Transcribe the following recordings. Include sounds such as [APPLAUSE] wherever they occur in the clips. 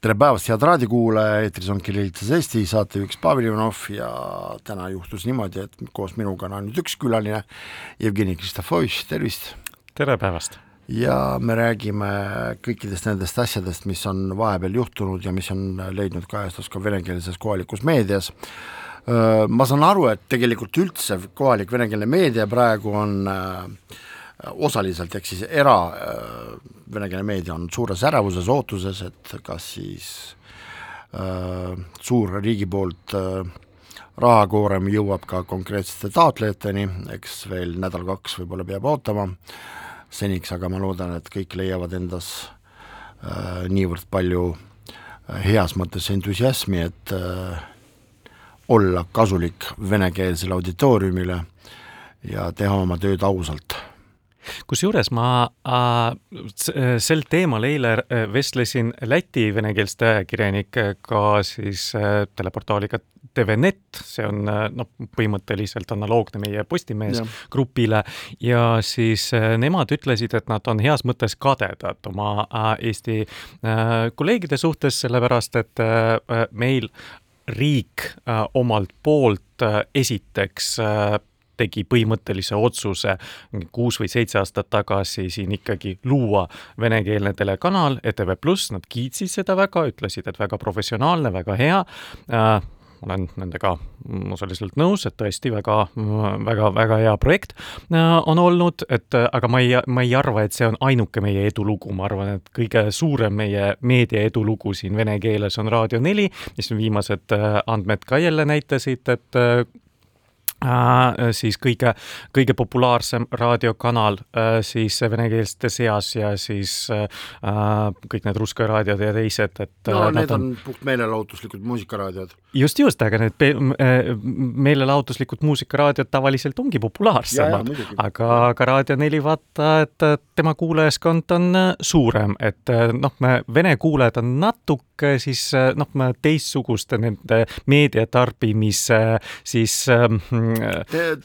tere päevast, head raadiokuulaja, eetris on Kirillitsas Eesti, saatejuhiks Pavel Ivanov ja täna juhtus niimoodi, et koos minuga on ainult üks külaline, Jevgeni Kristofovitš, tervist! tere päevast! ja me räägime kõikidest nendest asjadest, mis on vahepeal juhtunud ja mis on leidnud kajastust ka venekeelses kohalikus meedias. Ma saan aru, et tegelikult üldse kohalik venekeelne meedia praegu on äh, osaliselt, ehk siis era äh, venekeelne meedia on suures ärevuses, ootuses, et kas siis äh, suur riigi poolt äh, rahakoorem jõuab ka konkreetsete taotlejateni, eks veel nädal-kaks võib-olla peab ootama, seniks aga ma loodan, et kõik leiavad endas äh, niivõrd palju äh, heas mõttes entusiasmi, et äh, olla kasulik venekeelsele auditooriumile ja teha oma tööd ausalt kusjuures ma äh, sel teemal eile äh, vestlesin Läti venekeelste ajakirjanikega siis äh, teleportaaliga TVNet, see on noh, põhimõtteliselt analoogne meie Postimees ja. grupile ja siis nemad ütlesid, et nad on heas mõttes kadedad oma Eesti kolleegide suhtes, sellepärast et meil riik omalt poolt esiteks tegi põhimõttelise otsuse kuus või seitse aastat tagasi siin ikkagi luua venekeelne telekanal ETV Pluss, nad kiitsid seda väga, ütlesid, et väga professionaalne, väga hea. Äh, olen nendega osaliselt nõus, et tõesti väga, väga, väga hea projekt äh, on olnud, et aga ma ei, ma ei arva, et see on ainuke meie edulugu, ma arvan, et kõige suurem meie meedia edulugu siin vene keeles on Raadio neli, mis viimased äh, andmed ka jälle näitasid, et Äh, siis kõige, kõige populaarsem raadiokanal äh, siis venekeelste seas ja siis äh, kõik need Ruska raadiod ja teised, et no need on, on puht meelelahutuslikud muusikaraadiod. just, just, aga need meelelahutuslikud muusikaraadiod tavaliselt ongi populaarsemad, aga, aga Raadio neli vaata, et tema kuulajaskond on suurem, et noh, me vene kuulajad on natuke siis noh, teistsuguste nende meediatarbimise siis ähm,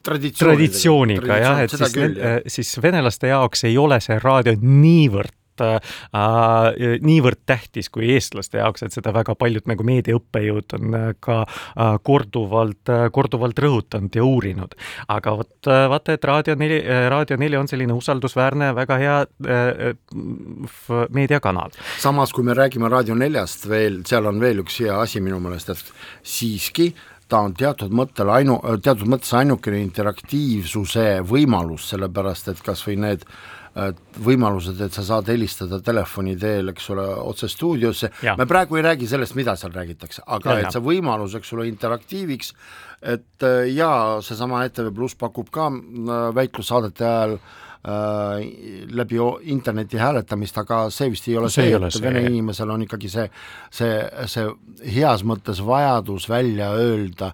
traditsiooniga jah, et siis, küll, jah. siis venelaste jaoks ei ole see raadio niivõrd äh, niivõrd tähtis kui eestlaste jaoks, et seda väga paljud nagu meediaõppejõud on äh, ka äh, korduvalt äh,, korduvalt rõhutanud ja uurinud. aga vot äh, vaata, et Raadio neli, äh, Raadio neli on selline usaldusväärne, väga hea äh, meediakanal. samas, kui me räägime Raadio neljast veel, seal on veel üks hea asi minu meelest, et siiski ta on teatud mõttel ainu, teatud mõttes ainukene interaktiivsuse võimalus, sellepärast et kas või need võimalused, et sa saad helistada telefoni teel, eks ole, otse stuudiosse, me praegu ei räägi sellest, mida seal räägitakse, aga ja, et see võimalus, eks ole, interaktiiviks, et äh, jaa, seesama ETV Pluss pakub ka äh, väitlussaadete ajal äh, äh, läbi interneti hääletamist, aga see vist ei ole see, see, et vene inimesel on ikkagi see, see, see heas mõttes vajadus välja öelda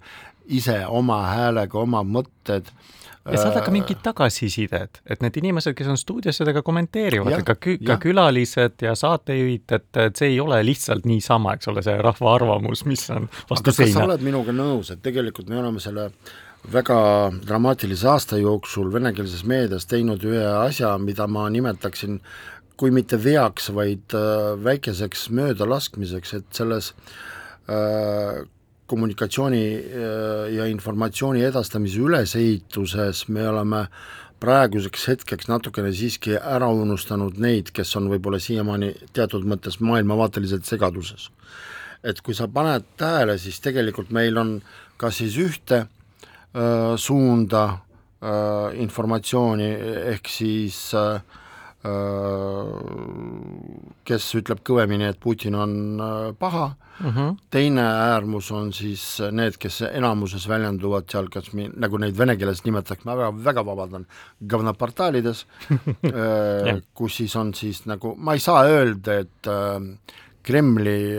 ise oma häälega oma mõtted ja saada ka äh, mingit tagasisidet, et need inimesed, kes on stuudios, seda ka kommenteerivad, ka, kü ka külalised ja saatejuhid, et, et see ei ole lihtsalt niisama, eks ole, see rahva arvamus, mis on vastu seina. kas sa oled minuga nõus, et tegelikult me oleme selle väga dramaatilise aasta jooksul venekeelses meedias teinud ühe asja, mida ma nimetaksin kui mitte veaks, vaid äh, väikeseks möödalaskmiseks, et selles äh, kommunikatsiooni äh, ja informatsiooni edastamise ülesehituses me oleme praeguseks hetkeks natukene siiski ära unustanud neid, kes on võib-olla siiamaani teatud mõttes maailmavaateliselt segaduses. et kui sa paned tähele, siis tegelikult meil on kas siis ühte Äh, suunda äh, informatsiooni, ehk siis äh, kes ütleb kõvemini, et Putin on paha. Mm, -hmm. teine äärmus on siis need, kes enamuses väljenduvad seal, kas mi-, nagu neid vene keeles nimetatakse, ma väga, väga vabandan, govnoportaalides [LAUGHS] kus siis on siis nagu, ma ei saa öelda, et Kremli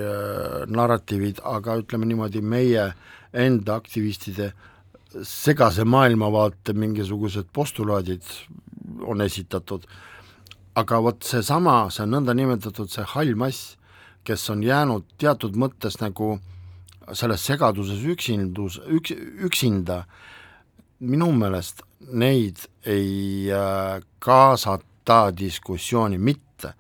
narratiivid, aga ütleme niimoodi, meie enda aktivistide segase maailmavaate mingisugused postulaadid on esitatud, aga vot seesama, see nõndanimetatud see hall mass, kes on jäänud teatud mõttes nagu selles segaduses üksindus, üks, üksinda, minu meelest neid ei äh, kaasata diskussiooni mitte,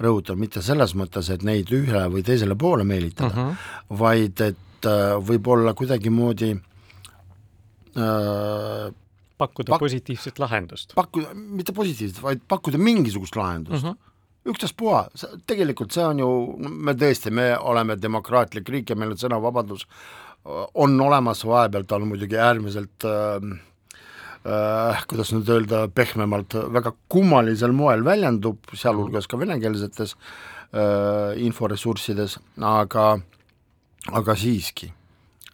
rõhutan, mitte selles mõttes, et neid ühele või teisele poole meelitada uh, -huh. vaid et äh, võib-olla kuidagimoodi äh, pakkuda pak positiivset lahendust. pakkuda, mitte positiivset, vaid pakkuda mingisugust lahendust uh. -huh ükstaspuha, tegelikult see on ju, me tõesti, me oleme demokraatlik riik ja meil on sõnavabadus, on olemas, vahepeal ta on muidugi äärmiselt äh, äh, kuidas nüüd öelda, pehmemalt, väga kummalisel moel väljendub, sealhulgas ka venekeelsetes äh, inforessurssides, aga, aga siiski,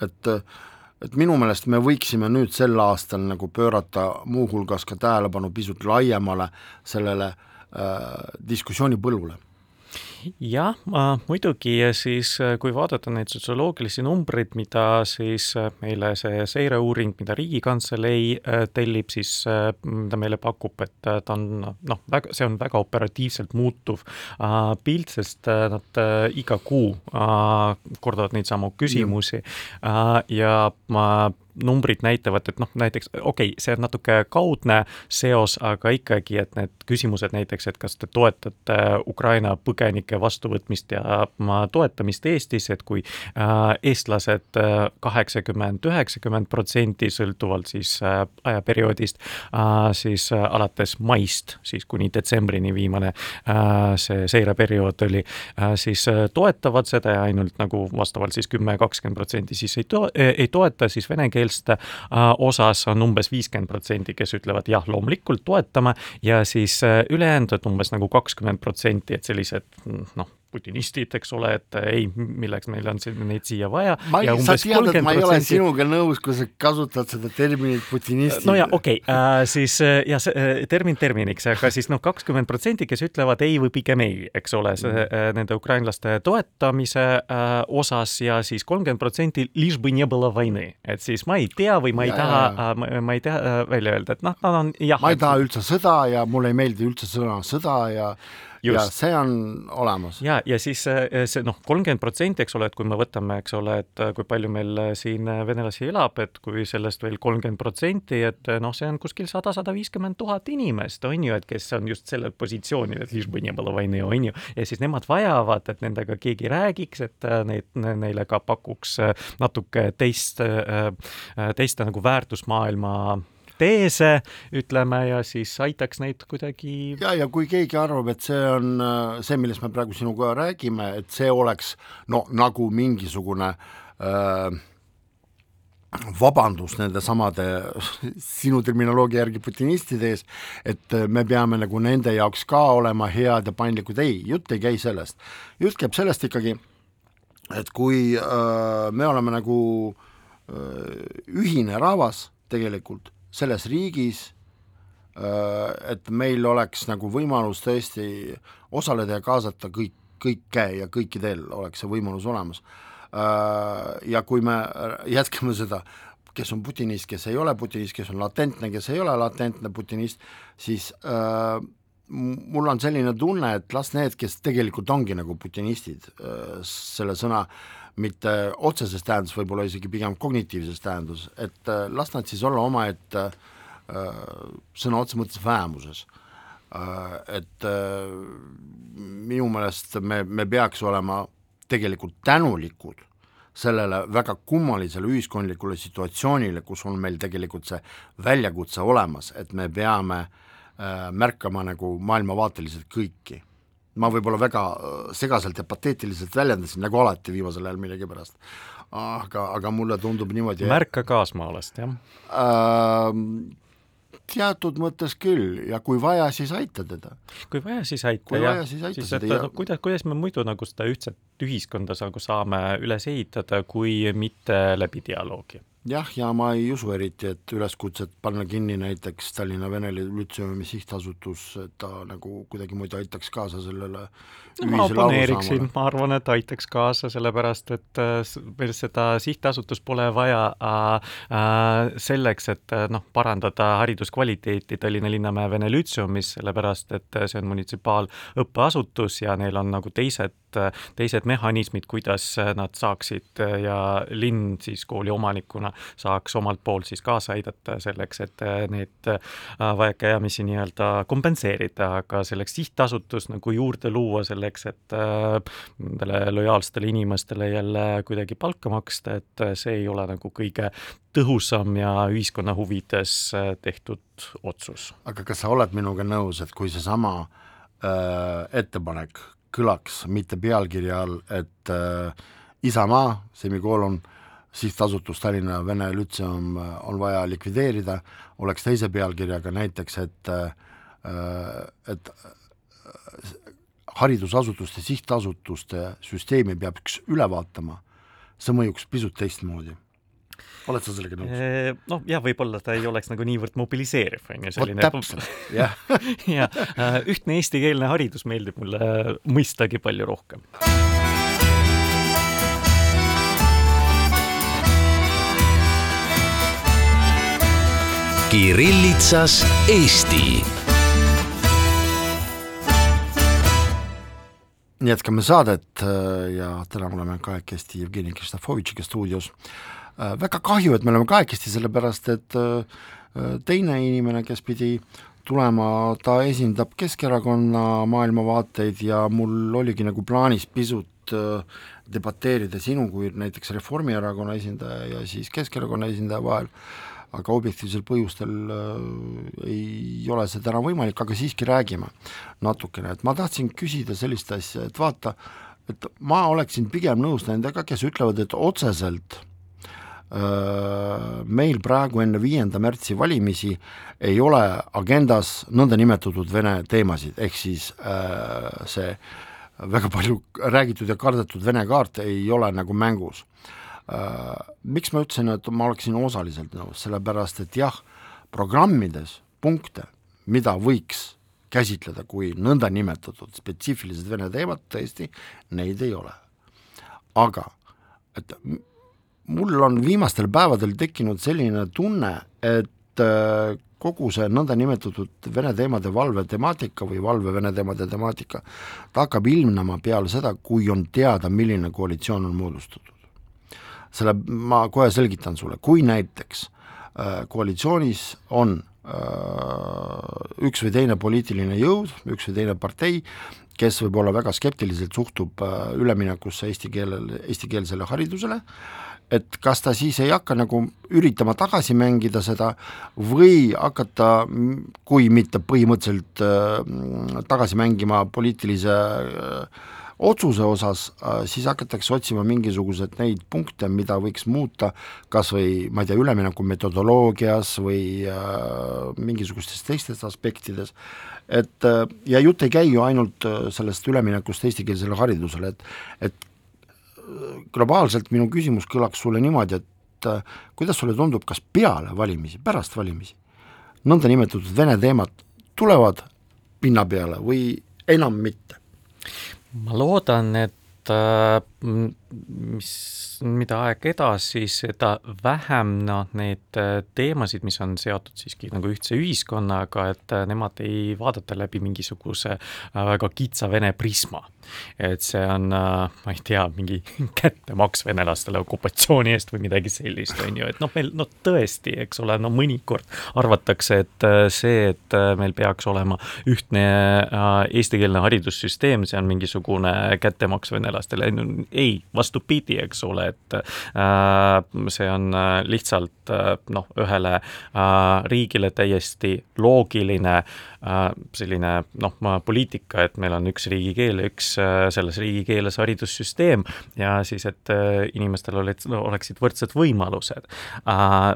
et et minu meelest me võiksime nüüd sel aastal nagu pöörata muuhulgas ka tähelepanu pisut laiemale sellele äh, diskussioonipõllule jah, muidugi siis kui vaadata neid sotsioloogilisi numbreid, mida siis äh, meile see seireuuring, mida Riigikantselei äh, tellib, siis ta meile pakub, et ta on noh, väga, see on väga operatiivselt muutuv pilt, sest nad iga kuu kordavad neid samu küsimusi. Ja ma numbrid näitavad, et noh, näiteks okei okay,, see on natuke kaudne seos, aga ikkagi, et need küsimused näiteks, et kas te toetate Ukraina põgenike vastuvõtmist ja toetamist Eestis, et kui äh, eestlased äh, kaheksakümmend, üheksakümmend protsenti sõltuvalt siis äh, ajaperioodist, siis alates maist, siis kuni detsembrini viimane see seireperiood oli, siis toetavad seda ja ainult nagu vastavalt siis kümme, kakskümmend protsenti siis ei to-, ei toeta, siis venekeelset osas on umbes viiskümmend protsenti, kes ütlevad jah, loomulikult toetame ja siis ülejäänud umbes nagu kakskümmend protsenti, et sellised noh putinistid, eks ole, et ei, milleks meil on siin neid siia vaja. ma ei, sa tead, et ma ei ole sinuga nõus, kui sa kasutad seda terminit putinistid. no ja okei okay, äh,, siis äh, ja see äh, termin terminiks, aga siis noh, kakskümmend protsenti, kes ütlevad ei või pigem ei, eks ole, see mm. äh, nende ukrainlaste toetamise äh, osas ja siis kolmkümmend protsenti liž by не было войны, et siis ma ei tea või ma ei ja, taha, äh, ma, ma ei tea äh, välja öelda, et noh, nad on jah. ma ei taha üldse sõda ja mulle ei meeldi üldse sõna sõda ja Just. ja see on olemas. ja, ja siis äh, see noh, kolmkümmend protsenti, eks ole, et kui me võtame, eks ole, et äh, kui palju meil äh, siin venelasi elab, et kui sellest veel kolmkümmend protsenti, et noh, see on kuskil sada, sada viiskümmend tuhat inimest, on ju, et kes on just sellel positsioonil, et on ju, ja siis nemad vajavad, et nendega keegi räägiks, et neid, neile ka pakuks natuke teist, teist nagu väärtusmaailma teese, ütleme, ja siis aitaks neid kuidagi ja, ja kui keegi arvab, et see on see, millest me praegu sinuga räägime, et see oleks no nagu mingisugune äh, vabandus nende samade sinu terminoloogia järgi putinistide ees, et me peame nagu nende jaoks ka olema head ja paindlikud, ei, jutt ei käi sellest. jutt käib sellest ikkagi, et kui äh, me oleme nagu äh, ühine rahvas tegelikult, selles riigis, äh, et meil oleks nagu võimalus tõesti osaleda ja kaasata kõik, kõike ja kõikidel oleks see võimalus olemas. Äh, ja kui me jätkame seda, kes on putinist, kes ei ole putinist, kes on latentne, kes ei ole latentne putinist, siis äh, mul on selline tunne, et las need, kes tegelikult ongi nagu putinistid äh,, selle sõna mitte otseses tähenduses, võib-olla isegi pigem kognitiivses tähenduses, et äh, las nad siis olla omaette äh, sõna otseses mõttes vähemuses äh,. et minu meelest me, me peaks olema tegelikult tänulikud sellele väga kummalisele ühiskondlikule situatsioonile, kus on meil tegelikult see väljakutse olemas, et me peame märkama nagu maailmavaateliselt kõiki ma võib-olla väga äh, segaselt ja pateetiliselt väljendasin, nagu alati viimasel ajal millegipärast. aga, aga mulle tundub niimoodi märka kaasmaalast, jah äh,? teatud mõttes küll ja kui vaja, siis aita teda. kui vaja, siis aita, kui jah. siis aita siis, teda, jah. No, kuidas, kuidas me muidu nagu seda ühtset ühiskonda nagu saame üles ehitada, kui mitte läbi dialoogi jah, ja ma ei usu eriti, et üleskutset panna kinni näiteks Tallinna Vene Lütseumi sihtasutus, et ta nagu kuidagimoodi aitaks kaasa sellele no, ma oponeeriksin, ma arvan, et aitaks kaasa, sellepärast et meil äh, seda sihtasutust pole vaja äh, äh, selleks, et äh, noh, parandada hariduskvaliteeti Tallinna Linnamäe Vene Lütseumis, sellepärast et see on munitsipaalõppeasutus ja neil on nagu teised teised mehhanismid, kuidas nad saaksid ja linn siis kooli omanikuna saaks omalt poolt siis kaasa aidata selleks, et äh, neid äh, vajakajäämisi nii-öelda kompenseerida, aga selleks sihtasutus nagu juurde luua selleks, et äh, nendele lojaalsetele inimestele jälle kuidagi palka maksta, et see ei ole nagu kõige tõhusam ja ühiskonna huvides tehtud otsus. aga kas sa oled minuga nõus, et kui seesama äh, ettepanek kõlaks mitte pealkirja all, et äh, Isamaa, semikoolon sihtasutus Tallinna Vene Lütseum äh, on vaja likvideerida, oleks teise pealkirjaga näiteks, et äh, et äh, haridusasutuste, sihtasutuste süsteemi peaks üle vaatama, see mõjuks pisut teistmoodi oled sa sellega nõus? noh, jah, võib-olla ta ei oleks nagu niivõrd mobiliseeriv, on ju, selline täpselt, jah. [LAUGHS] ja ühtne eestikeelne haridus meeldib mulle mõistagi palju rohkem Kirillitsas Eesti. jätkame saadet äh, ja täna oleme kahekesti Jevgeni Kristofovitšiga stuudios. Äh, väga kahju, et me oleme kahekesti, sellepärast et äh, teine inimene, kes pidi tulema, ta esindab Keskerakonna maailmavaateid ja mul oligi nagu plaanis pisut debateerida sinu kui näiteks Reformierakonna esindaja ja siis Keskerakonna esindaja vahel aga objektiivsel põhjustel äh, ei ole see täna võimalik, aga siiski räägime natukene, et ma tahtsin küsida sellist asja, et vaata, et ma oleksin pigem nõus nendega, kes ütlevad, et otseselt äh, meil praegu enne viienda märtsi valimisi ei ole agendas nõndanimetatud Vene teemasid, ehk siis see väga palju räägitud ja kardetud Vene kaart ei ole nagu mängus miks ma ütlesin, et ma oleksin osaliselt nõus, sellepärast et jah, programmides punkte, mida võiks käsitleda kui nõndanimetatud spetsiifilised vene teemad, tõesti, neid ei ole. aga et mul on viimastel päevadel tekkinud selline tunne, et äh, kogu see nõndanimetatud vene teemade valve temaatika või valve vene teemade temaatika, ta hakkab ilmnema peale seda, kui on teada, milline koalitsioon on moodustatud. Selle ma kohe selgitan sulle, kui näiteks äh, koalitsioonis on äh, üks või teine poliitiline jõud, üks või teine partei, kes võib-olla väga skeptiliselt suhtub üleminekusse eesti keelele, eestikeelsele haridusele, et kas ta siis ei hakka nagu üritama tagasi mängida seda või hakata, kui mitte põhimõtteliselt äh, tagasi mängima poliitilise äh, otsuse osas äh, siis hakatakse otsima mingisuguseid neid punkte, mida võiks muuta kas või ma ei tea, ülemineku metodoloogias või äh, mingisugustes teistes aspektides, et äh, ja jutt ei käi ju ainult äh, sellest üleminekust eestikeelsele haridusele, et et globaalselt minu küsimus kõlaks sulle niimoodi, et äh, kuidas sulle tundub, kas peale valimisi, pärast valimisi, nõndanimetatud vene teemad tulevad pinna peale või enam mitte? ma loodan, et äh, mis, mida aeg edasi, seda vähem nad neid äh, teemasid, mis on seotud siiski nagu ühtse ühiskonnaga, et äh, nemad ei vaadata läbi mingisuguse väga kitsa vene prisma. Et see on, äh, ma ei tea, mingi [LAUGHS] kättemaks venelastele okupatsiooni eest või midagi sellist, on ju, et noh, meil no tõesti, eks ole, no mõnikord arvatakse, et äh, see, et äh, meil peaks olema ühtne eestikeelne haridussüsteem, see on mingisugune kättemaks venelastele, ei, vastupidi, eks ole, et see on lihtsalt noh, ühele riigile täiesti loogiline selline noh, poliitika, et meil on üks riigikeel ja üks Äh, selles riigikeeles haridussüsteem ja siis, et äh, inimestel olid, oleksid võrdsed võimalused äh,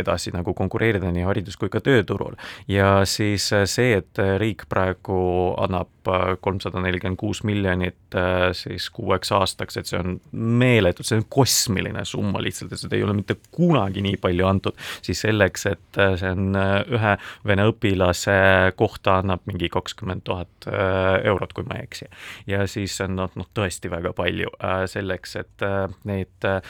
edasi nagu konkureerida nii haridus- kui ka tööturul. ja siis see, et riik praegu annab kolmsada nelikümmend kuus miljonit siis kuueks aastaks aastaks, et see on meeletu, see on kosmiline summa lihtsalt, et seda ei ole mitte kunagi nii palju antud, siis selleks, et see on ühe vene õpilase kohta annab mingi kakskümmend tuhat eurot, kui ma ei eksi. ja siis on noh, noh tõesti väga palju selleks, et neid Äh,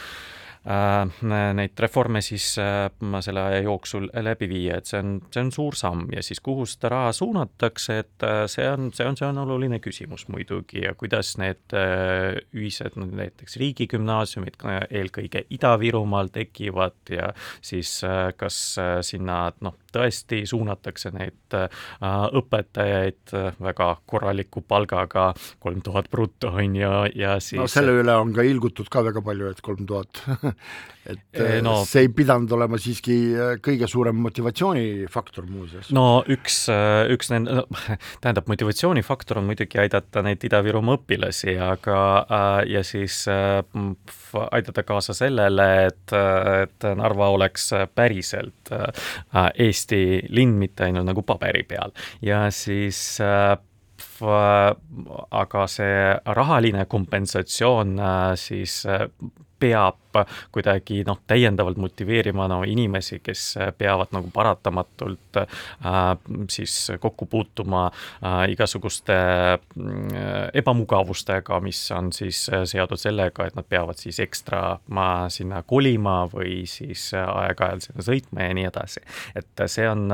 neid reforme siis äh, selle aja jooksul läbi viia, et see on, see on suur samm ja siis kuhu seda raha suunatakse, et äh, see on, see on, see on oluline küsimus muidugi ja kuidas need ühised, näiteks riigigümnaasiumid eelkõige Ida-Virumaal tekivad ja siis kas sinna noh, tõesti suunatakse neid õpetajaid väga korraliku palgaga, kolm tuhat brutto on ju, ja siis no selle üle on ka ilgutud ka väga palju, et kolm tuhat [LAUGHS] [LAUGHS] et eh, no, see ei pidanud olema siiski eh, kõige suurem motivatsioonifaktor muuseas. no üks, eh, üks nende, no [LAUGHS] tähendab, motivatsioonifaktor on muidugi aidata neid Ida-Virumaa õpilasi, aga ja siis aidata kaasa sellele, et, et Narva oleks päriselt Eesti linn, mitte ainult nagu paberi peal ja siis aga see rahaline kompensatsioon siis peab kuidagi noh, täiendavalt motiveerima no inimesi, kes peavad nagu paratamatult äh, siis kokku puutuma äh, igasuguste äh, ebamugavustega, mis on siis seotud sellega, et nad peavad siis ekstra sinna kolima või siis aeg-ajalt sinna sõitma ja nii edasi. et see on,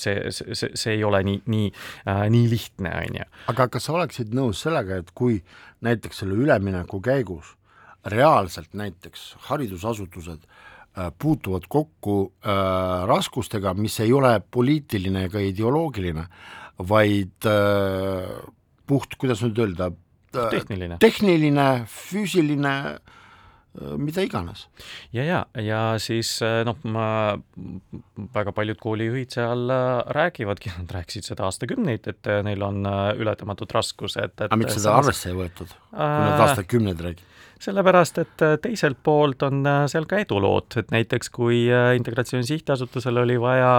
see, see, see ei ole nii, nii äh,, nii lihtne, on ju. aga kas sa oleksid nõus sellega, et kui näiteks selle ülemineku käigus reaalselt näiteks haridusasutused äh, puutuvad kokku äh, raskustega, mis ei ole poliitiline ega ideoloogiline, vaid äh, puht, kuidas nüüd öelda äh,, tehniline, tehniline, füüsiline äh, mida iganes. ja, ja, ja siis äh, noh, ma, väga paljud koolijuhid seal räägivadki, nad rääkisid seda aastakümneid, et neil on ületamatud raskused. aga miks seda arvesse ei võetud, kui nad aastakümneid räägivad? Sellepärast, et äh, teiselt poolt on äh, seal ka edulood, et näiteks kui äh, Integratsiooni Sihtasutusel oli vaja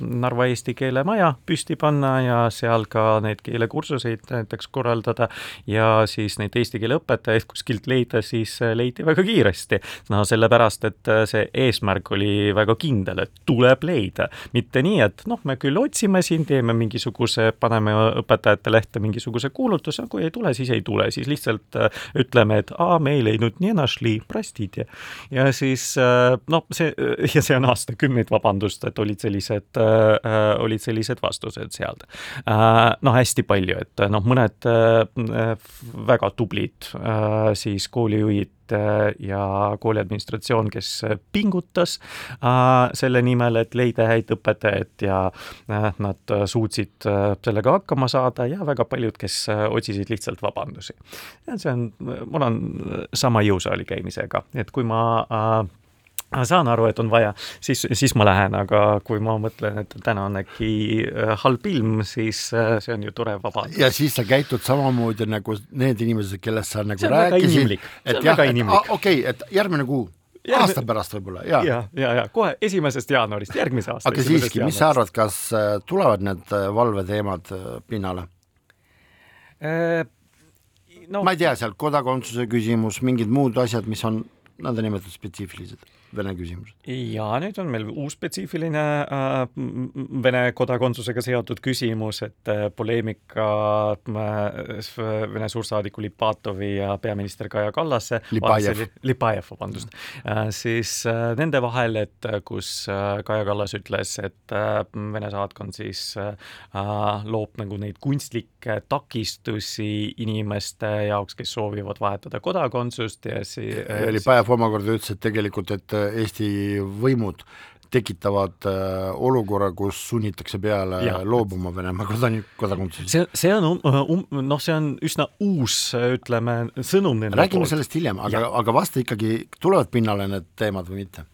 Narva Eesti keele maja püsti panna ja seal ka neid keelekursuseid näiteks korraldada ja siis neid eesti keele õpetajaid kuskilt leida, siis leiti väga kiiresti. no sellepärast, et see eesmärk oli väga kindel, et tuleb leida, mitte nii, et noh, me küll otsime siin, teeme mingisuguse, paneme õpetajate lehte mingisuguse kuulutuse, kui ei tule, siis ei tule, siis lihtsalt ütleme, et aa, me ei leidnud, не нашли, простите. ja siis noh, see ja see on aastakümneid, vabandust, et olid sellised äh,, olid sellised vastused sealt äh,. noh, hästi palju, et noh, mõned äh, väga tublid äh, siis koolijuhid ja kooli administratsioon, kes pingutas äh, selle nimel, et leida häid õpetajaid ja äh, nad suutsid äh, sellega hakkama saada ja väga paljud, kes otsisid lihtsalt vabandusi. see on, mul on sama jõusaali käimisega, et kui ma ma saan aru, et on vaja, siis, siis ma lähen, aga kui ma mõtlen, et täna on äkki äh, halb ilm, siis äh, see on ju tore vabandus. ja siis sa käitud samamoodi nagu need inimesed, kellest sa nagu rääkisid. et jah, okei okay,, et järgmine kuu Järgmine... aasta pärast võib-olla, jaa. ja, ja, ja kohe esimesest jaanuarist, järgmise aasta. aga siiski, mis sa arvad, kas äh, tulevad need valveteemad pinnale äh,? No, ma ei tea, seal kodakondsuse küsimus, mingid muud asjad, mis on nõndanimetatud spetsiifilised Vene küsimus. ja nüüd on meil uus spetsiifiline äh, Vene kodakondsusega seotud küsimus, et äh, poleemika äh, Vene suursaadiku Lipatovi ja peaminister Kaja Kallase Lipajev, Lipajev, vabandust äh,, siis äh, nende vahel, et äh, kus äh, Kaja Kallas ütles, et äh, Vene saatkond siis äh, loob nagu neid kunstlikke takistusi inimeste jaoks, kes soovivad vahetada kodakondsust ja siis äh, Lipajev omakorda ütles, et tegelikult, et Eesti võimud tekitavad äh, olukorra, kus sunnitakse peale ja. loobuma Venemaa kodanik-, kodakondsusest. see, see on um, um, noh, see on üsna uus, ütleme, sõnum nende räägime poolt. sellest hiljem, aga, aga vasta ikkagi, tulevad pinnale need teemad või mitte?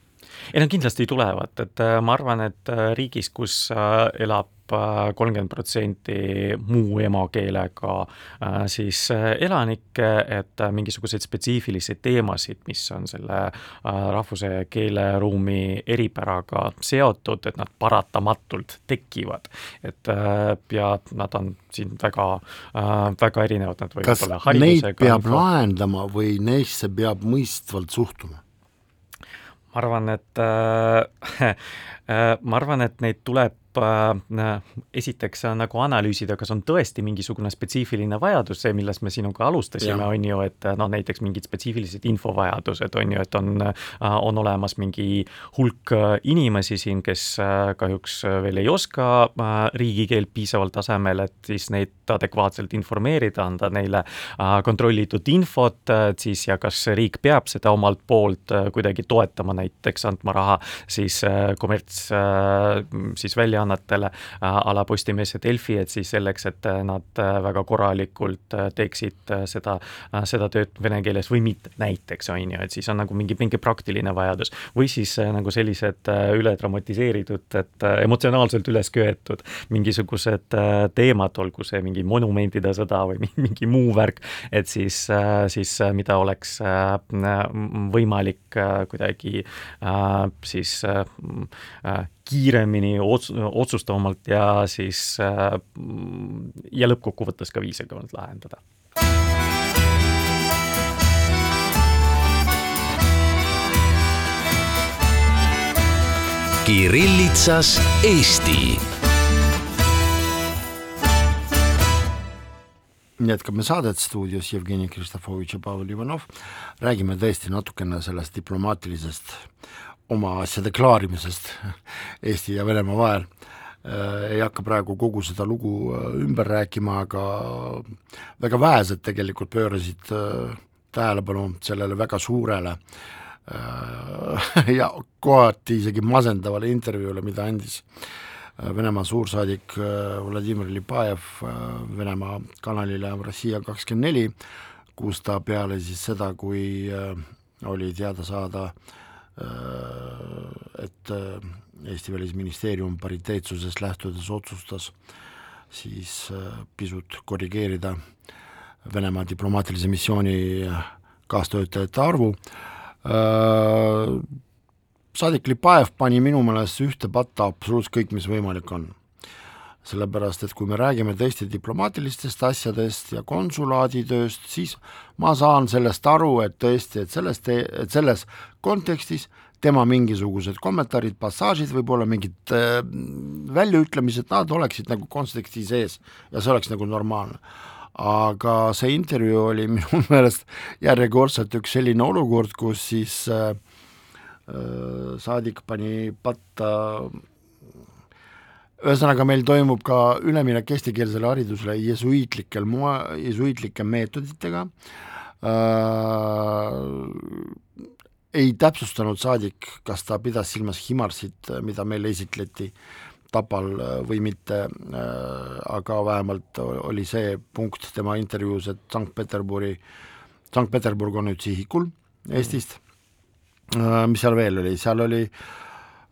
ei no kindlasti tulevad, et äh, ma arvan, et äh, riigis, kus äh, elab kolmkümmend protsenti muu emakeelega siis elanikke, et mingisuguseid spetsiifilisi teemasid, mis on selle rahvuse ja keeleruumi eripäraga seotud, et nad paratamatult tekivad. et ja nad on siin väga, väga erinevad, nad võivad olla neid haridusega peab lahendama või neisse peab mõistvalt suhtuma? ma arvan, et äh, [LAUGHS] ma arvan, et neid tuleb äh, esiteks nagu analüüsida, kas on tõesti mingisugune spetsiifiline vajadus, see, millest me sinuga alustasime, on ju, et noh, näiteks mingid spetsiifilised infovajadused, on ju, et on, on olemas mingi hulk inimesi siin, kes kahjuks veel ei oska riigikeelt piisaval tasemel, et siis neid adekvaatselt informeerida, anda neile kontrollitud infot, et siis ja kas riik peab seda omalt poolt kuidagi toetama, näiteks andma raha siis kommerts siis väljaannetele a la Postimees ja Delfi, et siis selleks, et nad väga korralikult teeksid seda, seda tööd vene keeles või mitte, näiteks on ju, et siis on nagu mingi, mingi praktiline vajadus. või siis nagu sellised üledramatiseeritud, et emotsionaalselt üles köetud mingisugused teemad, olgu see mingi monumentide sõda või mingi muu värk, et siis, siis mida oleks võimalik kuidagi siis kiiremini, ots-, otsustavamalt ja siis ja lõppkokkuvõttes ka viisakamalt lahendada. Kirillitsas Eesti jätkame saadet stuudios Jevgeni Kristofovitš ja Pavel Ivanov, räägime tõesti natukene sellest diplomaatilisest oma asjade klaarimisest [LAUGHS] Eesti ja Venemaa vahel. ei hakka praegu kogu seda lugu ümber rääkima, aga väga vähesed tegelikult pöörasid tähelepanu sellele väga suurele [LAUGHS] ja kohati isegi masendavale intervjuule, mida andis Venemaa suursaadik Vladimir Lipajev Venemaa kanalile Rossija kakskümmend neli, kus ta peale siis seda, kui oli teada saada äh, Äh, et äh, Eesti Välisministeerium pariteetsusest lähtudes otsustas siis äh, pisut korrigeerida Venemaa diplomaatilise missiooni kaastöötajate arvu, saadik Lipajev pani minu meelest ühte patta absoluutselt kõik, mis võimalik on sellepärast et kui me räägime tõesti diplomaatilistest asjadest ja konsulaaditööst, siis ma saan sellest aru, et tõesti, et sellest, et selles kontekstis tema mingisugused kommentaarid, passaažid, võib-olla mingid äh, väljaütlemised, nad oleksid nagu konteksti sees ja see oleks nagu normaalne. aga see intervjuu oli [LAUGHS] minu meelest järjekordselt üks selline olukord, kus siis äh, äh, saadik pani patta ühesõnaga, meil toimub ka üleminek eestikeelsele haridusele jesuiitlikel moe, jesuiitlike meetoditega. Äh,, ei täpsustanud saadik, kas ta pidas silmas Himarsit, mida meile esitleti Tapal või mitte. Äh,, aga vähemalt oli see punkt tema intervjuus, et Sankt-Peterburi, Sankt-Peterburg on nüüd sihikul Eestist. Äh,, mis seal veel oli, seal oli äh,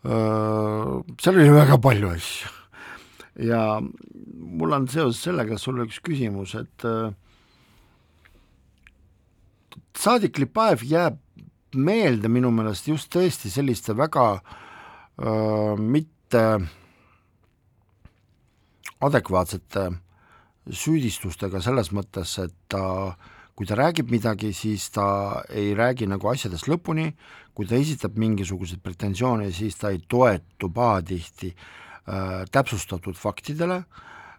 seal oli väga palju asju. Ja mul on seoses sellega sulle üks küsimus, et saadik Lipaev jääb meelde minu meelest just tõesti selliste väga öö, mitte adekvaatsete süüdistustega selles mõttes, et ta äh, kui ta räägib midagi, siis ta ei räägi nagu asjadest lõpuni, kui ta esitab mingisuguseid pretensioone, siis ta ei toetu pahatihti äh, täpsustatud faktidele.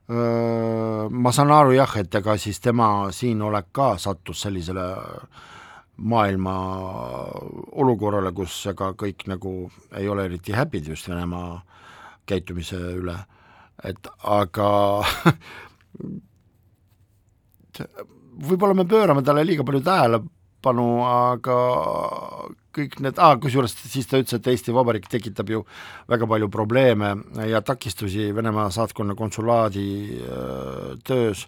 Äh,, ma saan aru jah, et ega siis tema siinolek ka sattus sellisele maailma olukorrale, kus ega kõik nagu ei ole eriti happy'd just Venemaa käitumise üle, et aga [LAUGHS] võib-olla me pöörame talle liiga palju tähelepanu, aga kõik need ah,, kusjuures siis ta ütles, et Eesti Vabariik tekitab ju väga palju probleeme ja takistusi Venemaa saatkonna konsulaadi öö, töös,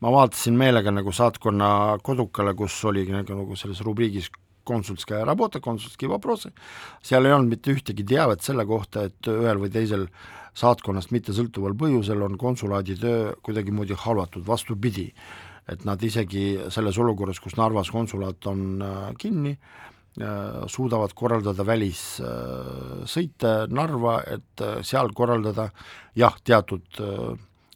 ma vaatasin meelega nagu saatkonna kodukale, kus oli nagu, nagu selles rubriigis konsulskaja работа, konsulski vопросы, seal ei olnud mitte ühtegi teavet selle kohta, et ühel või teisel saatkonnast mittesõltuval põhjusel on konsulaadi töö kuidagimoodi halvatud, vastupidi, et nad isegi selles olukorras, kus Narvas konsulaat on äh, kinni, äh, suudavad korraldada välissõite Narva, et äh, seal korraldada jah, teatud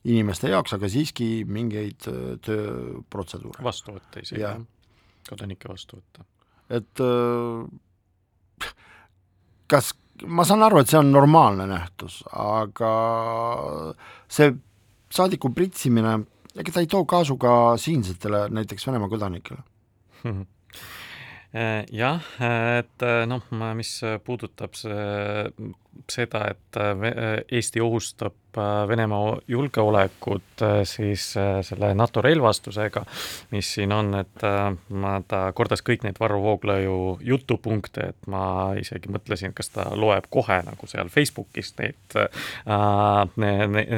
inimeste jaoks, aga siiski mingeid tööprotseduure. vastu võtta isegi, jah, kodanikke vastu võtta. et kas, ma saan aru, et see on normaalne nähtus, aga see saadiku pritsimine, ega ta ei too kaasu ka siinsetele, näiteks Venemaa kodanikele? [LAUGHS] Jah, et noh, mis puudutab see, seda, et Eesti ohustab Äh, Venemaa julgeolekut äh, siis äh, selle NATO relvastusega, mis siin on, et ma, ta kordas kõik neid Varro Vooglaiu jutupunkte, et ma isegi mõtlesin, kas ta loeb kohe nagu seal Facebookis neid äh,,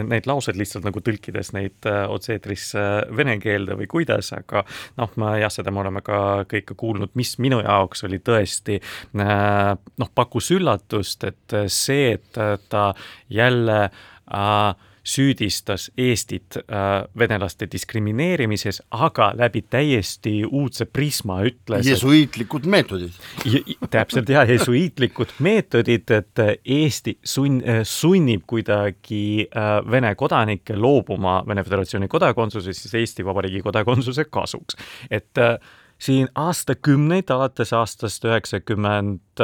neid lauseid lihtsalt nagu tõlkides neid otse-eetris vene keelde või kuidas, aga noh, ma jah, seda me oleme ka kõike kuulnud, mis minu jaoks oli tõesti äh, noh, pakkus üllatust, et see, et ta jälle äh, äh, süüdistas Eestit äh, venelaste diskrimineerimises, aga läbi täiesti uudse prisma ütles jesuiitlikud meetodid. täpselt jah, jesuiitlikud meetodid, et Eesti sunn-, sunnib kuidagi äh, Vene kodanikke loobuma Vene Föderatsiooni kodakondsusest siis Eesti Vabariigi kodakondsuse kasuks. et äh, siin aastakümneid, alates aastast üheksakümmend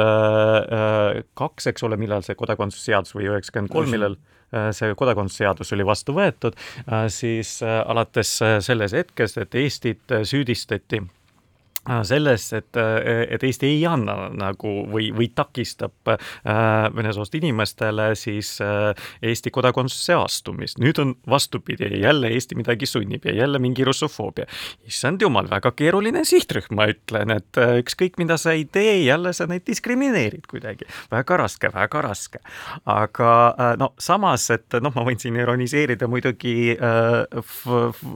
kaks, eks ole, millal see kodakondsuse seadus või üheksakümmend kolm, millal Äh, see kodakondsusseadus oli vastu võetud, äh, siis äh, alates selles hetkest, et Eestit süüdistati Äh, selles, et, äh, et Eesti ei anna nagu või, või takistab äh, vene soost inimestele siis äh, Eesti kodakondsusse astumist. nüüd on vastupidi, jälle Eesti midagi sunnib ja jälle mingi russofoobia. issand jumal, väga keeruline sihtrühm, ma ütlen, et äh, ükskõik, mida sa ei tee, jälle sa neid diskrimineerid kuidagi. väga raske, väga raske. aga äh, no samas, et noh, ma võin siin ironiseerida muidugi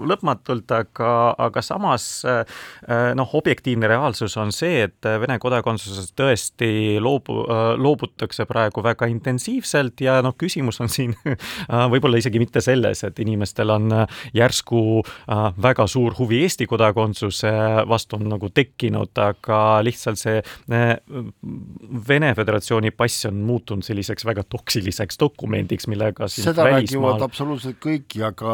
lõpmatult, aga, aga samas noh, objektiivselt objektiivne reaalsus on see, et Vene kodakondsusest tõesti loobu, loobutakse praegu väga intensiivselt ja noh, küsimus on siin [LAUGHS] võib-olla isegi mitte selles, et inimestel on järsku väga suur huvi Eesti kodakondsuse vastu on nagu tekkinud, aga lihtsalt see Vene Föderatsiooni pass on muutunud selliseks väga toksiliseks dokumendiks, millega seda räägivad absoluutselt kõik ja ka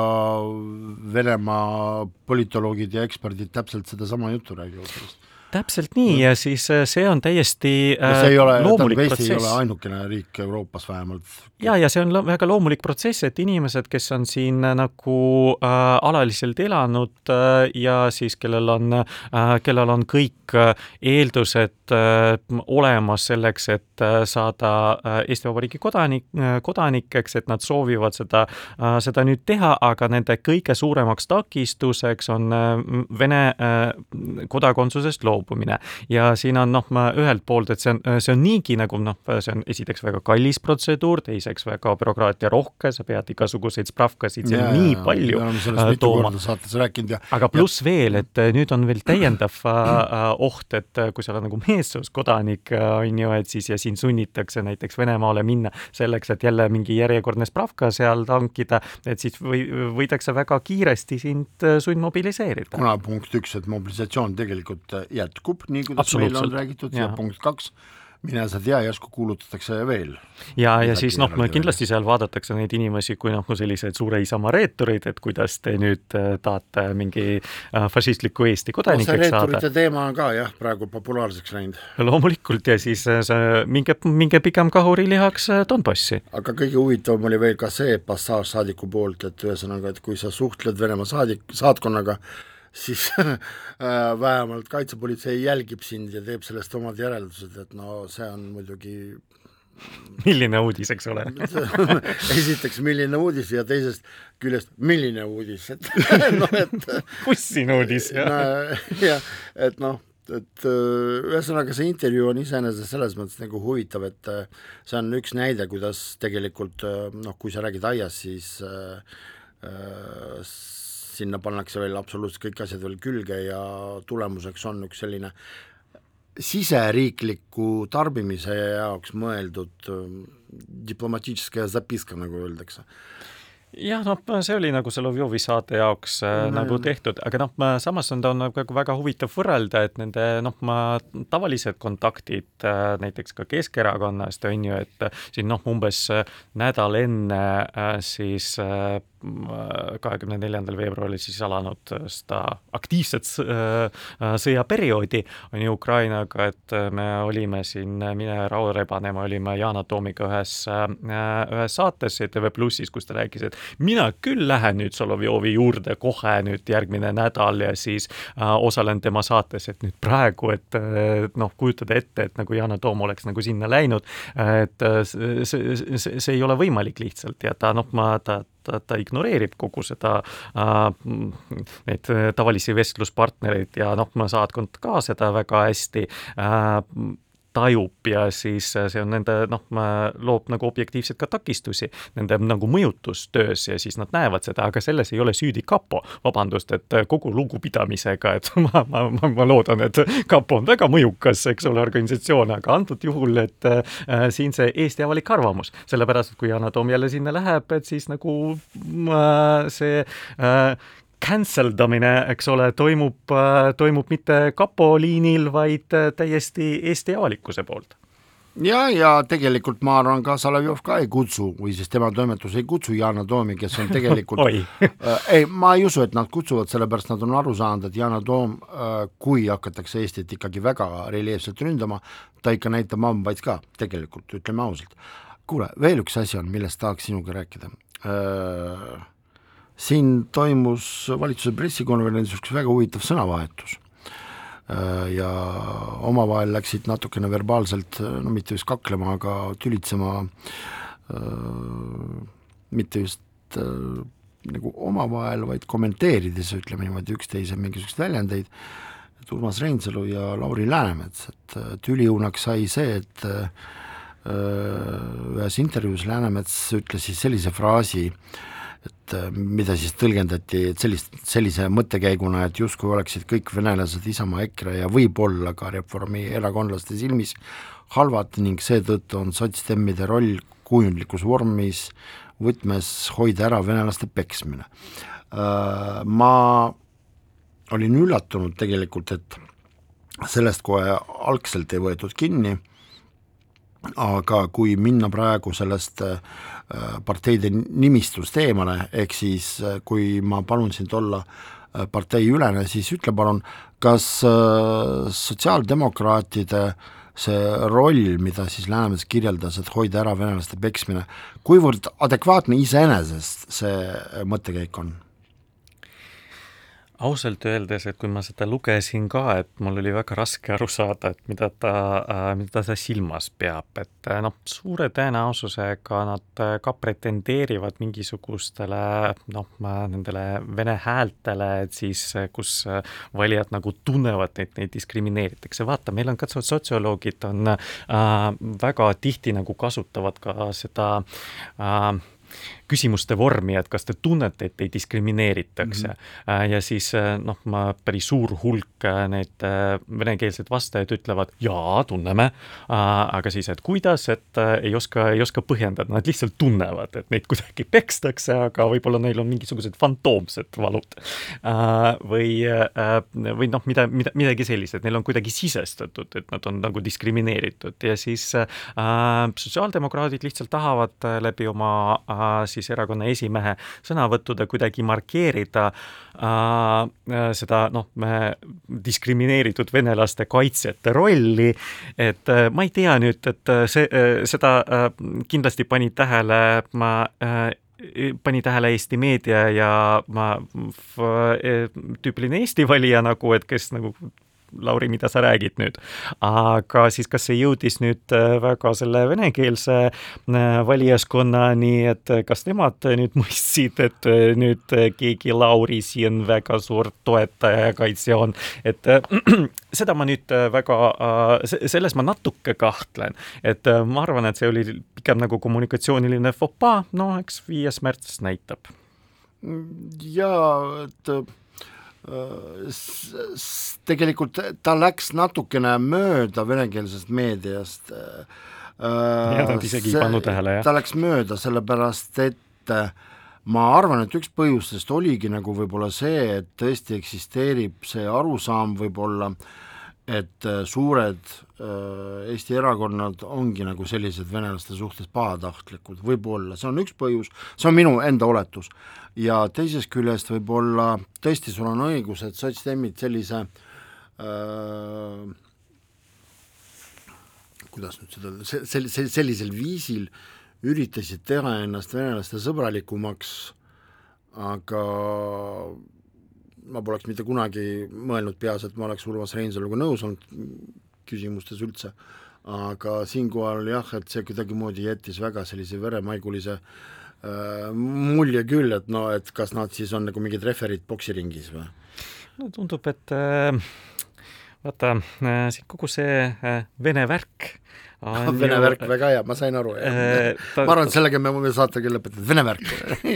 Venemaa politoloogid ja eksperdid täpselt sedasama juttu räägivad sellest täpselt nii ja siis äh, see on täiesti ja see ei ole, protsess. Eesti ei ole ainukene riik Euroopas vähemalt. ja, ja see on väga loomulik protsess, et inimesed, kes on siin äh, nagu äh, alaliselt elanud äh, ja siis kellel on äh,, kellel on kõik äh, eeldused äh, olemas selleks, et äh, saada äh, Eesti Vabariigi kodanik äh,, kodanikeks, et nad soovivad seda äh,, seda nüüd teha, aga nende kõige suuremaks takistuseks on äh, Vene äh, kodakondsusest loobumine loobumine. ja siin on noh, ma ühelt poolt, et see on, see on niigi nagu noh, see on esiteks väga kallis protseduur, teiseks väga bürokraatiarohke, sa pead igasuguseid spravkasid siin ja, nii palju äh, tooma. Ja, aga pluss ja. veel, et äh, nüüd on veel täiendav äh, oht, et kui sa oled nagu meessoost kodanik, on ju, et siis ja sind sunnitakse näiteks Venemaale minna selleks, et jälle mingi järjekordne spravka seal tankida, et siis või, võidakse väga kiiresti sind sundmobiliseerida. kuna punkt üks, et mobilisatsioon tegelikult jätkub jätkub, nii kuidas meil on räägitud, ja punkt kaks, mine sa tea, järsku kuulutatakse veel. ja, ja siis noh, kindlasti seal vaadatakse neid inimesi kui noh, selliseid suure isamaa reetureid, et kuidas te nüüd äh, tahate mingi äh, fašistliku Eesti kodanikeks no, saada. reeturite teema on ka jah, praegu populaarseks läinud. loomulikult ja siis äh, see, minge, minge pigem kahurilihaks Donbassi. aga kõige huvitavam oli veel ka see passaaž saadiku poolt, et ühesõnaga, et kui sa suhtled Venemaa saadik, saatkonnaga, siis [LAUGHS] äh, vähemalt kaitsepolitsei jälgib sind ja teeb sellest omad järeldused, et no see on muidugi milline uudis, eks ole [LAUGHS] esiteks, milline uudis ja teisest küljest, milline uudis, et [LAUGHS] noh, et kus siin uudis? jah, et noh, et äh, ühesõnaga see intervjuu on iseenesest selles mõttes nagu huvitav, et äh, see on üks näide, kuidas tegelikult noh, kui sa räägid aiast, siis äh, sinna pannakse veel absoluutselt kõik asjad veel külge ja tulemuseks on üks selline siseriikliku tarbimise jaoks mõeldud diplomatiitske zapiska, nagu öeldakse jah, noh, see oli nagu Solovjovi saate jaoks äh, mm. nagu tehtud, aga noh, samas on ta on nagu väga huvitav võrrelda, et nende noh, tavalised kontaktid äh, näiteks ka Keskerakonnast on ju, et siin noh, umbes nädal enne äh, siis äh, kahekümne neljandal veebruaril siis alanud seda aktiivset sõjaperioodi on ju Ukrainaga, et me olime siin, mine Raul Rebane, me olime Yana Toomiga ühes, ühes saates ETV Plussis, kus ta rääkis, et mina küll lähen nüüd Solovjovi juurde kohe nüüd järgmine nädal ja siis äh, osalen tema saates, et nüüd praegu, et noh, kujutada ette, et nagu Yana Toom oleks nagu sinna läinud, et see, see, see, see ei ole võimalik lihtsalt ja ta noh, ma, ta, ta, ta ignoreerib kogu seda äh,, neid tavalisi vestluspartnereid ja noh, saatkond ka seda väga hästi äh, tajub ja siis äh, see on nende noh, loob nagu objektiivselt ka takistusi nende nagu mõjutustöös ja siis nad näevad seda, aga selles ei ole süüdi kapo. vabandust, et äh, kogu lugupidamisega, et [LAUGHS] ma, ma, ma, ma loodan, et kapo on väga mõjukas, eks ole, organisatsioon, aga antud juhul, et äh, siin see Eesti avalik arvamus, sellepärast et kui Yana Toom jälle sinna läheb, et siis nagu äh, see äh, cancel damine, eks ole, toimub, äh, toimub mitte kapo liinil, vaid äh, täiesti Eesti avalikkuse poolt. Ja, ja tegelikult ma arvan ka Solovjov ka ei kutsu või siis tema toimetus ei kutsu Yana Toomi, kes on [LAUGHS] tegelikult äh, [LAUGHS] ei, ma ei usu, et nad kutsuvad, sellepärast nad on aru saanud, et Yana Toom äh,, kui hakatakse Eestit ikkagi väga reljeefselt ründama, ta ikka näitab hambaid ka tegelikult, ütleme ausalt. kuule, veel üks asi on, millest tahaks sinuga rääkida. Äh, siin toimus valitsuse pressikonverentsil üks väga huvitav sõnavahetus. Äh, ja omavahel läksid natukene verbaalselt, no mitte just kaklema, aga tülitsema, äh, mitte just äh, nagu omavahel, vaid kommenteerides, ütleme niimoodi, üksteise mingisuguseid väljendeid, et Urmas Reinsalu ja Lauri Läänemets, et tüliõunaks sai see, et ühes intervjuus Läänemets ütles siis sellise fraasi, et äh, mida siis tõlgendati, et sellist, sellise mõttekäiguna, et justkui oleksid kõik venelased Isamaa, EKRE ja võib-olla ka Reformierakondlaste silmis halvad ning seetõttu on sotsdemmide roll kujundlikus vormis võtmes hoida ära venelaste peksmine. Äh, ma olin üllatunud tegelikult, et sellest kohe algselt ei võetud kinni, aga kui minna praegu sellest äh, parteide nimistust eemale, ehk siis äh, kui ma palun sind olla äh, parteiülene, siis ütle palun, kas sotsiaaldemokraatide see roll, mida siis Läänemets kirjeldas, et hoida ära venelaste peksmine, kuivõrd adekvaatne iseenesest see mõttekäik on? Ausalt öeldes, et kui ma seda lugesin ka, et mul oli väga raske aru saada, et mida ta äh,, mida ta silmas peab, et äh, noh, suure tõenäosusega nad äh, ka pretendeerivad mingisugustele noh, nendele vene häältele, et siis kus valijad nagu tunnevad, et neid diskrimineeritakse, vaata, meil on ka sotsioloogid on äh, väga tihti nagu kasutavad ka seda äh, küsimuste vormi, et kas te tunnete, et teid diskrimineeritakse mm. -hmm. ja siis äh, noh, ma päris suur hulk äh, need venekeelsed vastajad ütlevad jaa, tunneme, aga siis, et kuidas, et ei oska, ei oska põhjendada, nad lihtsalt tunnevad, et neid kuidagi pekstakse, aga võib-olla neil on mingisugused fantoomsed valud. või, või noh, mida, mida, midagi sellist, et neil on kuidagi sisestatud, et nad on nagu diskrimineeritud ja siis sotsiaaldemokraadid lihtsalt tahavad läbi oma siis siis erakonna esimehe sõnavõttude kuidagi markeerida äh, seda noh, diskrimineeritud venelaste kaitsjate rolli, et äh, ma ei tea nüüd, et äh, see äh,, seda äh, kindlasti pani tähele ma äh, pani tähele Eesti meedia ja ma tüüpiline Eesti valija nagu, et kes nagu Lauri, mida sa räägid nüüd. aga siis, kas see jõudis nüüd äh, väga selle venekeelse äh, valijaskonnani, et äh, kas nemad nüüd mõistsid, et nüüd keegi Lauri siin väga suur toetaja ja kaitsja on, et [CLEARS THROAT] seda ma nüüd väga, selles ma natuke kahtlen, et ma arvan, et see oli pigem nagu kommunikatsiooniline fopaa, no eks viies märts näitab. jaa, et tegelikult ta läks natukene mööda venekeelsest meediast. ja ta isegi pannud tähele, jah. ta läks mööda, sellepärast et ma arvan, et üks põhjustest oligi nagu võib-olla see, et tõesti eksisteerib see arusaam võib-olla, et suured Eesti erakonnad ongi nagu sellised venelaste suhtes pahatahtlikud, võib-olla, see on üks põhjus, see on minu enda oletus. Ja teisest küljest võib-olla tõesti, sul on õigus, et sotsdemmid sellise äh, kuidas nüüd seda, sel-, sel-, sellisel viisil üritasid teha ennast venelaste sõbralikumaks, aga ma poleks mitte kunagi mõelnud peas, et ma oleks Urmas Reinsaluga nõus olnud küsimustes üldse, aga siinkohal jah, et see kuidagimoodi jättis väga sellise veremaigulise äh, mulje küll, et no et kas nad siis on nagu mingid referid poksiringis või? no tundub, et äh, vaata äh,, kogu see äh, Vene värk [LAUGHS] Vene värk, väga hea, ma sain aru äh,. Ta... ma arvan, et sellega me võime saategi lõpetada, Vene värk.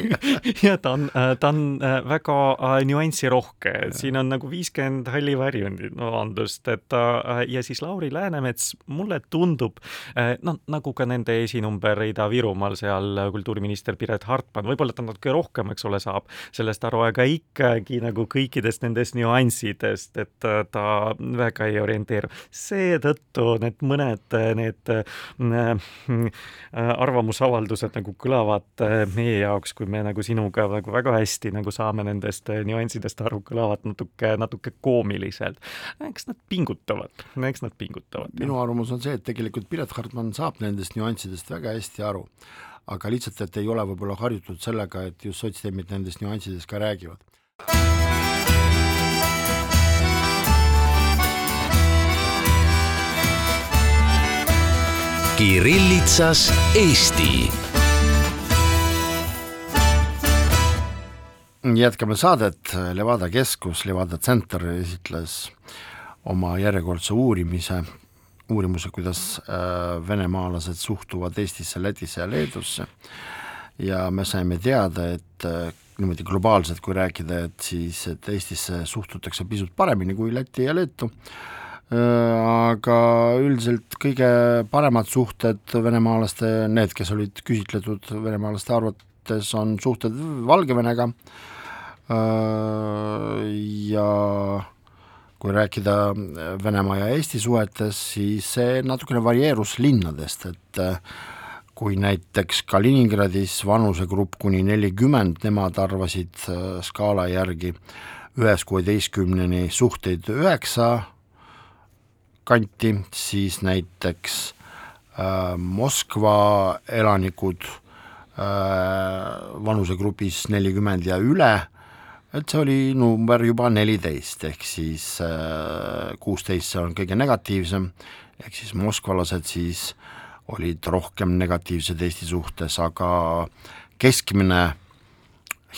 [LAUGHS] Ja ta on, äh, ta on äh, väga äh, nüansirohke, siin on nagu viiskümmend halli varjundit, no vabandust, et ja siis Lauri Läänemets, mulle tundub noh, nagu ka nende esinumber Ida-Virumaal seal kultuuriminister Piret Hartman, võib-olla ta natuke rohkem, eks ole, saab sellest aru, aga ikkagi nagu kõikidest nendest nüanssidest, et ta väga ei orienteeru. seetõttu need mõned need need äh, arvamusavaldused nagu kõlavad äh, meie jaoks, kui me nagu sinuga nagu väga hästi nagu saame nendest äh, nüanssidest aru, kõlavad natuke, natuke koomiliselt. eks nad pingutavad, eks nad pingutavad. minu arvamus on see, et tegelikult Piret Hartman saab nendest nüanssidest väga hästi aru, aga lihtsalt, et ei ole võib-olla harjutud sellega, et just sotsdemmid nendest nüanssidest ka räägivad Kirillitsas Eesti. jätkame saadet, Levada keskus, Levada Center esitles oma järjekordse uurimise, uurimuse, kuidas äh, venemaalased suhtuvad Eestisse, Lätisse ja Leedusse. Ja me saime teada, et äh, niimoodi globaalselt, kui rääkida, et siis, et Eestisse suhtutakse pisut paremini kui Lätti ja Leetu aga üldiselt kõige paremad suhted venemaalaste, need, kes olid küsitletud venemaalaste arvates, on suhted Valgevenega. Äh, ja kui rääkida Venemaa ja Eesti suhetes, siis see natukene varieerus linnadest, et äh, kui näiteks Kaliningradis vanusegrupp kuni nelikümmend, nemad arvasid skaala järgi ühest kuueteistkümneni suhteid üheksa kanti, siis näiteks äh, Moskva elanikud äh, vanusegrupis nelikümmend ja üle, et see oli number juba neliteist, ehk siis äh, kuusteist, see on kõige negatiivsem, ehk siis moskvalased siis olid rohkem negatiivsed Eesti suhtes, aga keskmine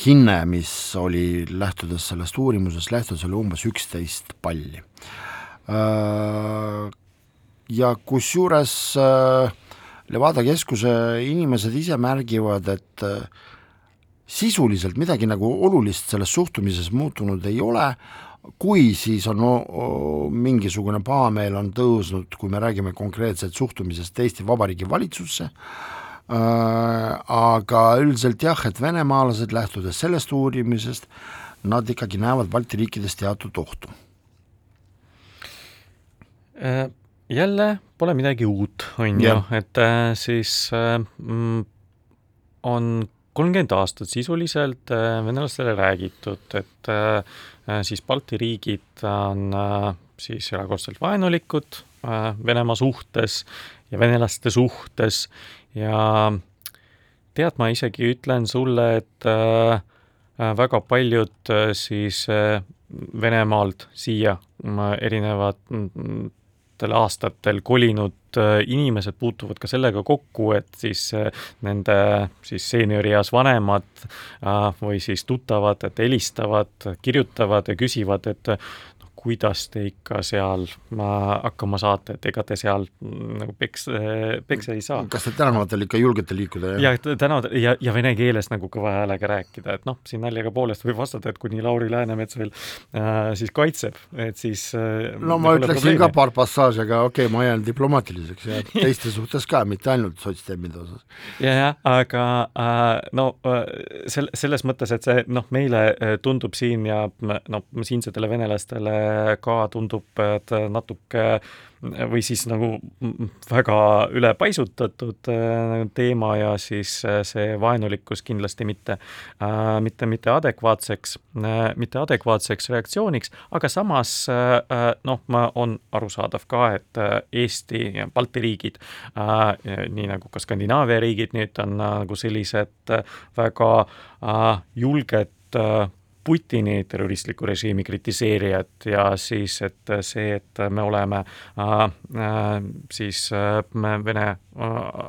hinne, mis oli lähtudes sellest uurimusest, lähtudes oli umbes üksteist palli. Äh, ja kusjuures äh, Levada keskuse inimesed ise märgivad, et äh, sisuliselt midagi nagu olulist selles suhtumises muutunud ei ole, kui siis on no, mingisugune pahameel on tõusnud, kui me räägime konkreetselt suhtumisest Eesti Vabariigi valitsusse, aga üldiselt jah, et venemaalased, lähtudes sellest uurimisest, nad ikkagi näevad Balti riikides teatud ohtu. Äh, jälle pole midagi uut, on ju, et äh, siis äh, mm, on kolmkümmend aastat sisuliselt venelastele räägitud, et siis Balti riigid on siis erakordselt vaenulikud Venemaa suhtes ja venelaste suhtes. Ja tead, ma isegi ütlen sulle, et väga paljud siis Venemaalt siia erinevad mm, viimastel aastatel kolinud äh, inimesed puutuvad ka sellega kokku, et siis äh, nende siis seeniorieas vanemad äh, või siis tuttavad, et helistavad, kirjutavad ja küsivad, et kuidas te ikka seal hakkama saate, et ega te seal mm, nagu peks, peksa ei saa. kas te tänavatel ikka julgete liikuda? ja tänavatel ja, ja vene keeles nagu kõva häälega rääkida, et noh, siin naljaga poolest võib vastata, et kuni Lauri Läänemets veel äh, siis kaitseb, et siis äh, no ma ütleksin probleemi. ka paar passaaži, aga okei okay,, ma jään diplomaatiliseks ja teiste suhtes ka, mitte ainult sotsdemmide osas. ja, jah, aga äh, no äh, sel-, selles mõttes, et see noh, meile äh, tundub siin ja noh, siinsetele venelastele ka tundub, et natuke või siis nagu väga ülepaisutatud äh, teema ja siis äh, see vaenulikkus kindlasti mitte, äh, mitte, mitte adekvaatseks, mitte adekvaatseks reaktsiooniks, aga samas noh, on arusaadav ka, et Eesti ja Balti riigid, nii nagu ka Skandinaavia riigid nüüd on nagu sellised väga julged Putini terroristliku režiimi kritiseerijat ja siis, et see, et me oleme äh, äh, siis äh, Vene äh,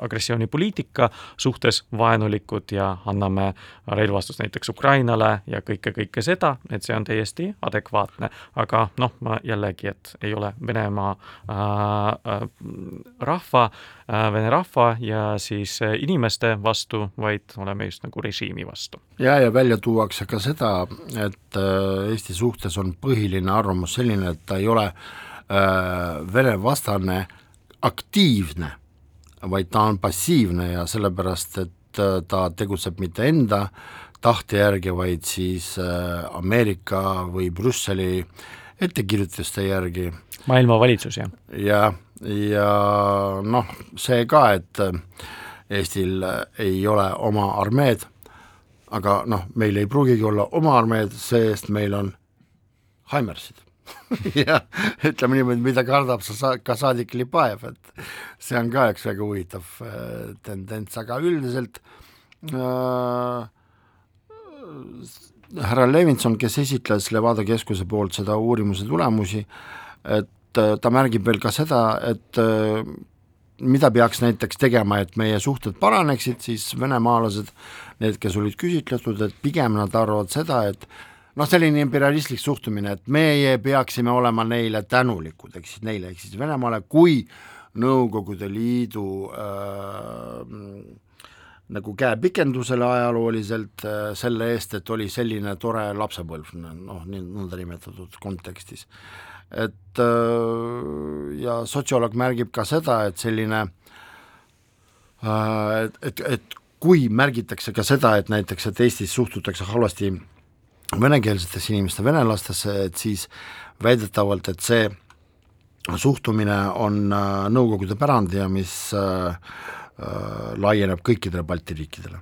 agressioonipoliitika suhtes vaenulikud ja anname relvastust näiteks Ukrainale ja kõike, kõike seda, et see on täiesti adekvaatne. aga noh, ma jällegi, et ei ole Venemaa äh, äh, rahva äh,, vene rahva ja siis äh, inimeste vastu, vaid oleme just nagu režiimi vastu. ja, ja välja tuuakse ka seda, et äh, Eesti suhtes on põhiline arvamus selline, et ta ei ole äh, Vene vastane aktiivne, vaid ta on passiivne ja sellepärast, et äh, ta tegutseb mitte enda tahte järgi, vaid siis Ameerika või Brüsseli ettekirjutuste järgi. maailma valitsus, jah? jah, ja noh, see ka, et Eestil ei ole oma armeed aga noh, meil ei pruugigi olla oma armeed, see-eest meil on Haimersid [LAUGHS] jah, ütleme niimoodi, mida kardab ka saadik Lipajev, et see on ka üks väga huvitav äh, tendents, aga üldiselt äh, härra Levinson, kes esitles Levada keskuse poolt seda uurimuse tulemusi, et äh, ta märgib veel ka seda, et äh, mida peaks näiteks tegema, et meie suhted paraneksid, siis venemaalased, need, kes olid küsitletud, et pigem nad arvavad seda, et noh, selline imperialistlik suhtumine, et meie peaksime olema neile tänulikud, ehk siis neile, ehk siis Venemaale, kui Nõukogude Liidu äh, nagu käepikendusele ajalooliselt äh, selle eest, et oli selline tore lapsepõlv, noh, nõndanimetatud kontekstis et äh, ja sotsioloog märgib ka seda, et selline äh, et, et, et kui märgitakse ka seda, et näiteks, et Eestis suhtutakse halvasti venekeelsetesse inimeste venelastesse, et siis väidetavalt, et see suhtumine on äh, Nõukogude pärand ja mis laieneb kõikidele Balti riikidele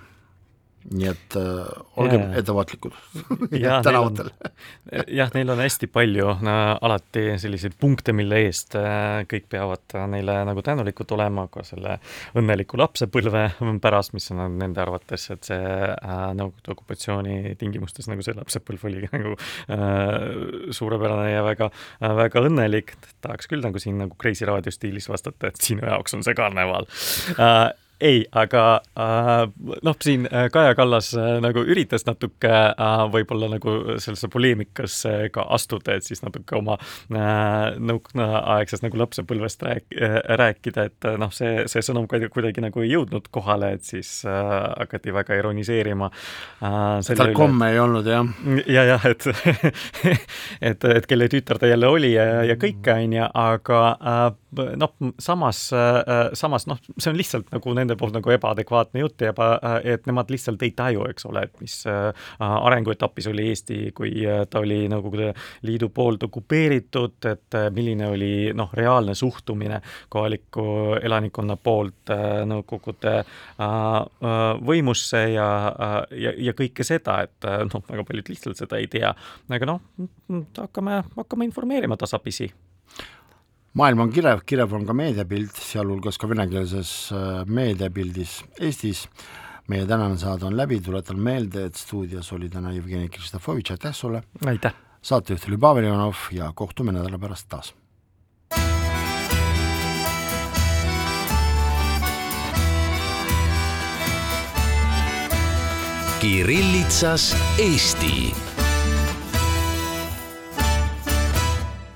nii et äh, olgem yeah. ettevaatlikud [LAUGHS] [LAUGHS] tänavatel. [LAUGHS] jah, neil on hästi palju no, alati selliseid punkte, mille eest äh, kõik peavad neile nagu tänulikud olema, ka selle õnneliku lapsepõlve pärast, mis on nende arvates, et see äh, Nõukogude okupatsiooni tingimustes nagu see lapsepõlv oli nagu äh, suurepärane ja väga äh,, väga õnnelik. tahaks küll nagu siin nagu Kreisi raadio stiilis vastata, et sinu jaoks on see karneval äh, ei, aga äh, noh, siin äh, Kaja Kallas äh, nagu üritas natuke äh, võib-olla nagu sellesse poleemikasse ka astuda, et siis natuke oma äh, nõukaaegsest nagu lapsepõlvest rääk- äh,, rääkida, et äh, noh, see, see sõnum kuidagi nagu ei jõudnud kohale, et siis äh, hakati väga ironiseerima äh,. tal komme ei olnud, jah? ja, jah, et [LAUGHS] et, et kelle tütar ta jälle oli ja, ja kõike, on ju, aga äh, noh, samas äh,, samas noh, see on lihtsalt nagu nende nende poolt nagu ebaadekvaatne jutt ja eba, et nemad lihtsalt ei taju, eks ole, et mis äh, arenguetapis oli Eesti, kui äh, ta oli Nõukogude Liidu poolt okupeeritud, et äh, milline oli noh, reaalne suhtumine kohaliku elanikkonna poolt Nõukogude võimusse ja, ja, ja kõike seda, et noh, väga paljud lihtsalt seda ei tea. aga noh, hakkame, hakkame informeerima tasapisi maailm on kirev, kirev on ka meediapilt, sealhulgas ka venekeelses äh, meediapildis Eestis. meie tänane saade on läbi, tuletan meelde, et stuudios oli täna Jevgeni Kristofovitš, aitäh sulle! aitäh! saatejuht oli Pavel Ivanov ja kohtume nädala pärast taas. Kirillitsas Eesti